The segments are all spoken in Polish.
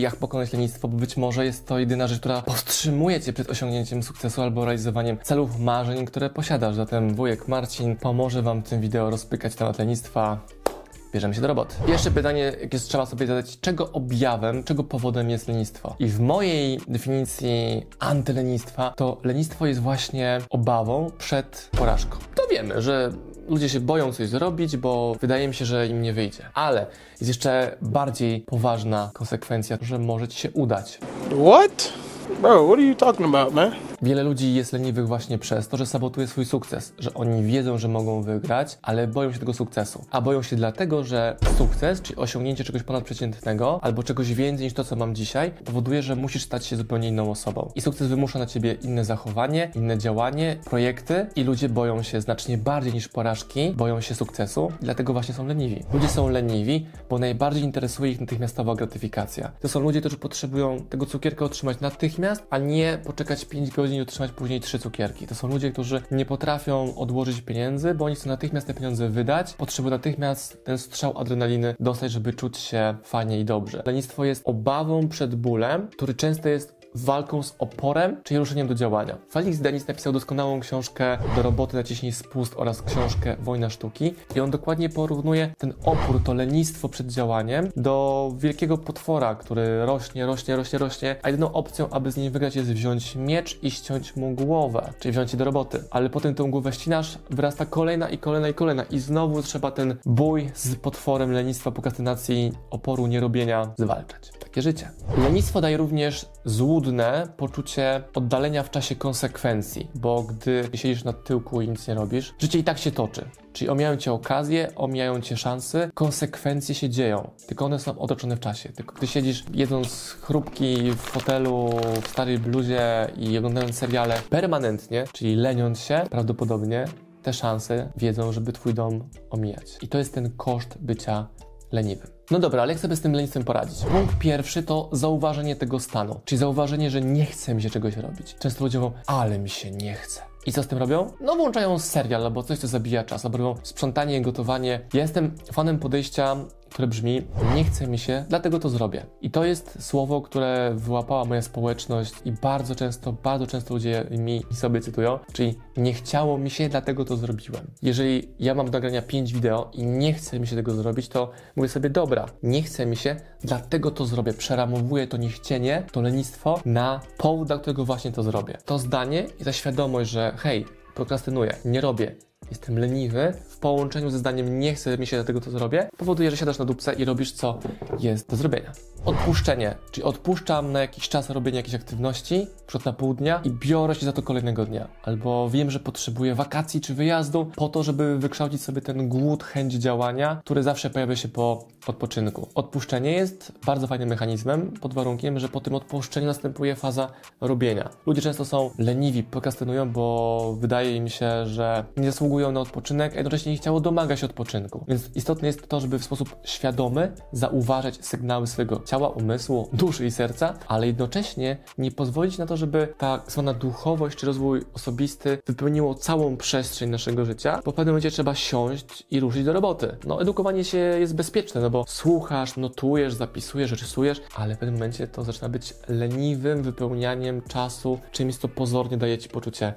Jak pokonać lenistwo, bo być może jest to jedyna rzecz, która powstrzymuje Cię przed osiągnięciem sukcesu albo realizowaniem celów, marzeń, które posiadasz. Zatem wujek Marcin pomoże Wam w tym wideo rozpykać temat lenistwa. Bierzemy się do roboty. Pierwsze pytanie, jakie trzeba sobie zadać, czego objawem, czego powodem jest lenistwo? I w mojej definicji antylenistwa, to lenistwo jest właśnie obawą przed porażką. To wiemy, że ludzie się boją coś zrobić, bo wydaje mi się, że im nie wyjdzie. Ale jest jeszcze bardziej poważna konsekwencja, że może ci się udać. What? Bro, what are you talking about, man? Wiele ludzi jest leniwych właśnie przez to, że sabotuje swój sukces, że oni wiedzą, że mogą wygrać, ale boją się tego sukcesu. A boją się dlatego, że sukces, czyli osiągnięcie czegoś ponadprzeciętnego, albo czegoś więcej niż to, co mam dzisiaj, powoduje, że musisz stać się zupełnie inną osobą. I sukces wymusza na ciebie inne zachowanie, inne działanie, projekty i ludzie boją się znacznie bardziej niż porażki, boją się sukcesu, dlatego właśnie są leniwi. Ludzie są leniwi, bo najbardziej interesuje ich natychmiastowa gratyfikacja. To są ludzie, którzy potrzebują tego cukierka otrzymać natychmiast, a nie poczekać 5 godzin i otrzymać później trzy cukierki. To są ludzie, którzy nie potrafią odłożyć pieniędzy, bo oni chcą natychmiast te pieniądze wydać, potrzebują natychmiast ten strzał adrenaliny dostać, żeby czuć się fajnie i dobrze. Lenistwo jest obawą przed bólem, który często jest walką z oporem, czyli ruszeniem do działania. Felix Denis napisał doskonałą książkę Do roboty naciśnij spust oraz książkę Wojna sztuki i on dokładnie porównuje ten opór, to lenistwo przed działaniem do wielkiego potwora, który rośnie, rośnie, rośnie, rośnie, a jedyną opcją, aby z nim wygrać jest wziąć miecz i ściąć mu głowę, czyli wziąć się do roboty. Ale potem tą głowę ścinasz, wyrasta kolejna i kolejna i kolejna i znowu trzeba ten bój z potworem lenistwa, prokrastynacji, oporu, nierobienia zwalczać. Takie życie. Lenistwo daje również złudne poczucie oddalenia w czasie konsekwencji, bo gdy siedzisz na tyłku i nic nie robisz, życie i tak się toczy. Czyli omijają cię okazje, omijają cię szanse, konsekwencje się dzieją, tylko one są otoczone w czasie. Tylko gdy siedzisz jedząc chrupki w fotelu, w starej bluzie i oglądając seriale permanentnie, czyli leniąc się, prawdopodobnie te szanse wiedzą, żeby twój dom omijać. I to jest ten koszt bycia leniwym. No dobra, ale jak sobie z tym lenistwem poradzić? Punkt pierwszy to zauważenie tego stanu, czyli zauważenie, że nie chce mi się czegoś robić. Często ludzie mówią, ale mi się nie chce. I co z tym robią? No włączają serial albo coś, co zabija czas, albo robią sprzątanie, gotowanie. Ja jestem fanem podejścia które brzmi: Nie chce mi się, dlatego to zrobię. I to jest słowo, które wyłapała moja społeczność i bardzo często, bardzo często ludzie mi sobie cytują, czyli nie chciało mi się, dlatego to zrobiłem. Jeżeli ja mam do nagrania 5 wideo i nie chce mi się tego zrobić, to mówię sobie: Dobra, nie chce mi się, dlatego to zrobię. Przeramowuję to niechcienie, to lenistwo na powód, dla którego właśnie to zrobię. To zdanie i ta świadomość, że hej, prokrastynuję, nie robię, jestem leniwy, w połączeniu ze zdaniem nie chcę mi się dlatego to zrobię, powoduje, że siadasz na dupce i robisz co jest do zrobienia. Odpuszczenie, czyli odpuszczam na jakiś czas robienie jakiejś aktywności, przed na pół dnia i biorę się za to kolejnego dnia. Albo wiem, że potrzebuję wakacji czy wyjazdu po to, żeby wykształcić sobie ten głód, chęć działania, który zawsze pojawia się po odpoczynku. Odpuszczenie jest bardzo fajnym mechanizmem pod warunkiem, że po tym odpuszczeniu następuje faza robienia. Ludzie często są leniwi, prokrastynują, bo wydaje im się, że nie zasługują na odpoczynek, a jednocześnie nie chciało domaga się odpoczynku. Więc istotne jest to, żeby w sposób świadomy zauważać sygnały swojego ciała, umysłu, duszy i serca, ale jednocześnie nie pozwolić na to, żeby ta zwana duchowość czy rozwój osobisty wypełniło całą przestrzeń naszego życia, bo w pewnym momencie trzeba siąść i ruszyć do roboty. No, edukowanie się jest bezpieczne, no bo słuchasz, notujesz, zapisujesz, rysujesz, ale w pewnym momencie to zaczyna być leniwym wypełnianiem czasu, czymś, co pozornie daje ci poczucie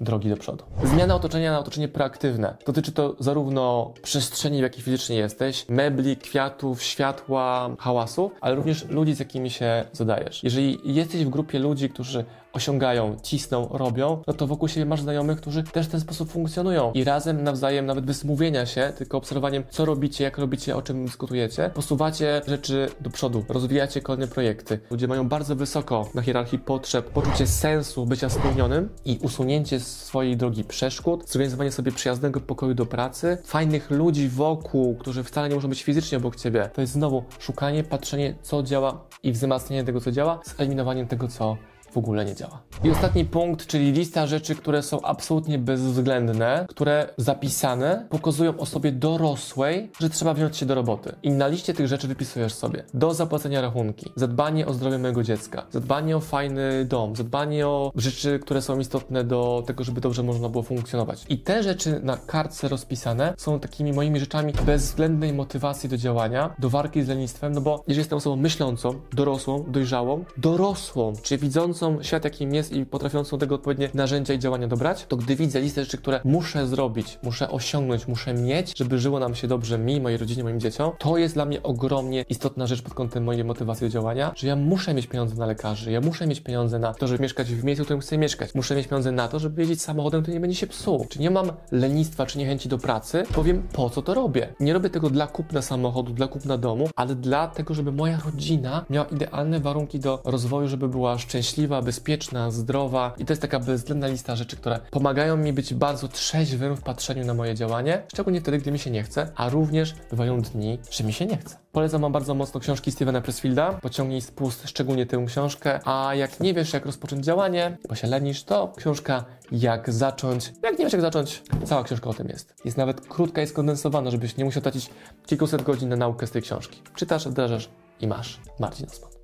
drogi do przodu. Zmiana otoczenia na otoczenie proaktywne. Dotyczy to zarówno przestrzeni, w jakiej fizycznie jesteś, mebli, kwiatów, światła, hałasu, ale również ludzi, z jakimi się zadajesz. Jeżeli jesteś w grupie ludzi, którzy osiągają, cisną, robią, no to wokół siebie masz znajomych, którzy też w ten sposób funkcjonują i razem nawzajem nawet bez mówienia się, tylko obserwowaniem, co robicie, jak robicie, o czym dyskutujecie, posuwacie rzeczy do przodu, rozwijacie kolejne projekty. Ludzie mają bardzo wysoko na hierarchii potrzeb poczucie sensu bycia spełnionym i usunięcie z swojej drogi przeszkód, zorganizowanie sobie przyjaznego pokoju do pracy, fajnych ludzi wokół, którzy wcale nie muszą być fizycznie obok ciebie. To jest znowu szukanie, patrzenie, co działa i wzmacnianie tego, co działa, z eliminowaniem tego, co w ogóle nie działa. I ostatni punkt, czyli lista rzeczy, które są absolutnie bezwzględne, które zapisane pokazują osobie dorosłej, że trzeba wziąć się do roboty. I na liście tych rzeczy wypisujesz sobie do zapłacenia rachunki, zadbanie o zdrowie mojego dziecka, zadbanie o fajny dom, zadbanie o rzeczy, które są istotne do tego, żeby dobrze można było funkcjonować. I te rzeczy na kartce rozpisane są takimi moimi rzeczami bezwzględnej motywacji do działania, do walki z lenistwem, no bo jeżeli jestem osobą myślącą, dorosłą, dojrzałą, dorosłą, czyli widzącą świat jakim jest i potrafiącą tego odpowiednie narzędzia i działania dobrać, to gdy widzę listę rzeczy, które muszę zrobić, muszę osiągnąć, muszę mieć, żeby żyło nam się dobrze mi, mojej rodzinie, moim dzieciom, to jest dla mnie ogromnie istotna rzecz pod kątem mojej motywacji do działania, że ja muszę mieć pieniądze na lekarzy, ja muszę mieć pieniądze na to, żeby mieszkać w miejscu, w którym chcę mieszkać. Muszę mieć pieniądze na to, żeby jeździć samochodem, który nie będzie się psuł. Czy nie mam lenistwa, czy niechęci do pracy, powiem po co to robię. Nie robię tego dla kupna samochodu, dla kupna domu, ale dla tego, żeby moja rodzina miała idealne warunki do rozwoju, żeby była szczęśliwa, bezpieczna, zdrowa. I to jest taka bezwzględna lista rzeczy, które pomagają mi być bardzo trzeźwym w patrzeniu na moje działanie, szczególnie wtedy, gdy mi się nie chce, a również bywają dni, że mi się nie chce. Polecam Wam bardzo mocno książki Stevena Pressfielda. Pociągnij z pust szczególnie tę książkę. A jak nie wiesz, jak rozpocząć działanie, bo się lenisz, to książka Jak zacząć. Jak nie wiesz, jak zacząć, cała książka o tym jest. Jest nawet krótka i skondensowana, żebyś nie musiał tracić kilkuset godzin na naukę z tej książki. Czytasz, wdrażasz i masz. Marcin Osman.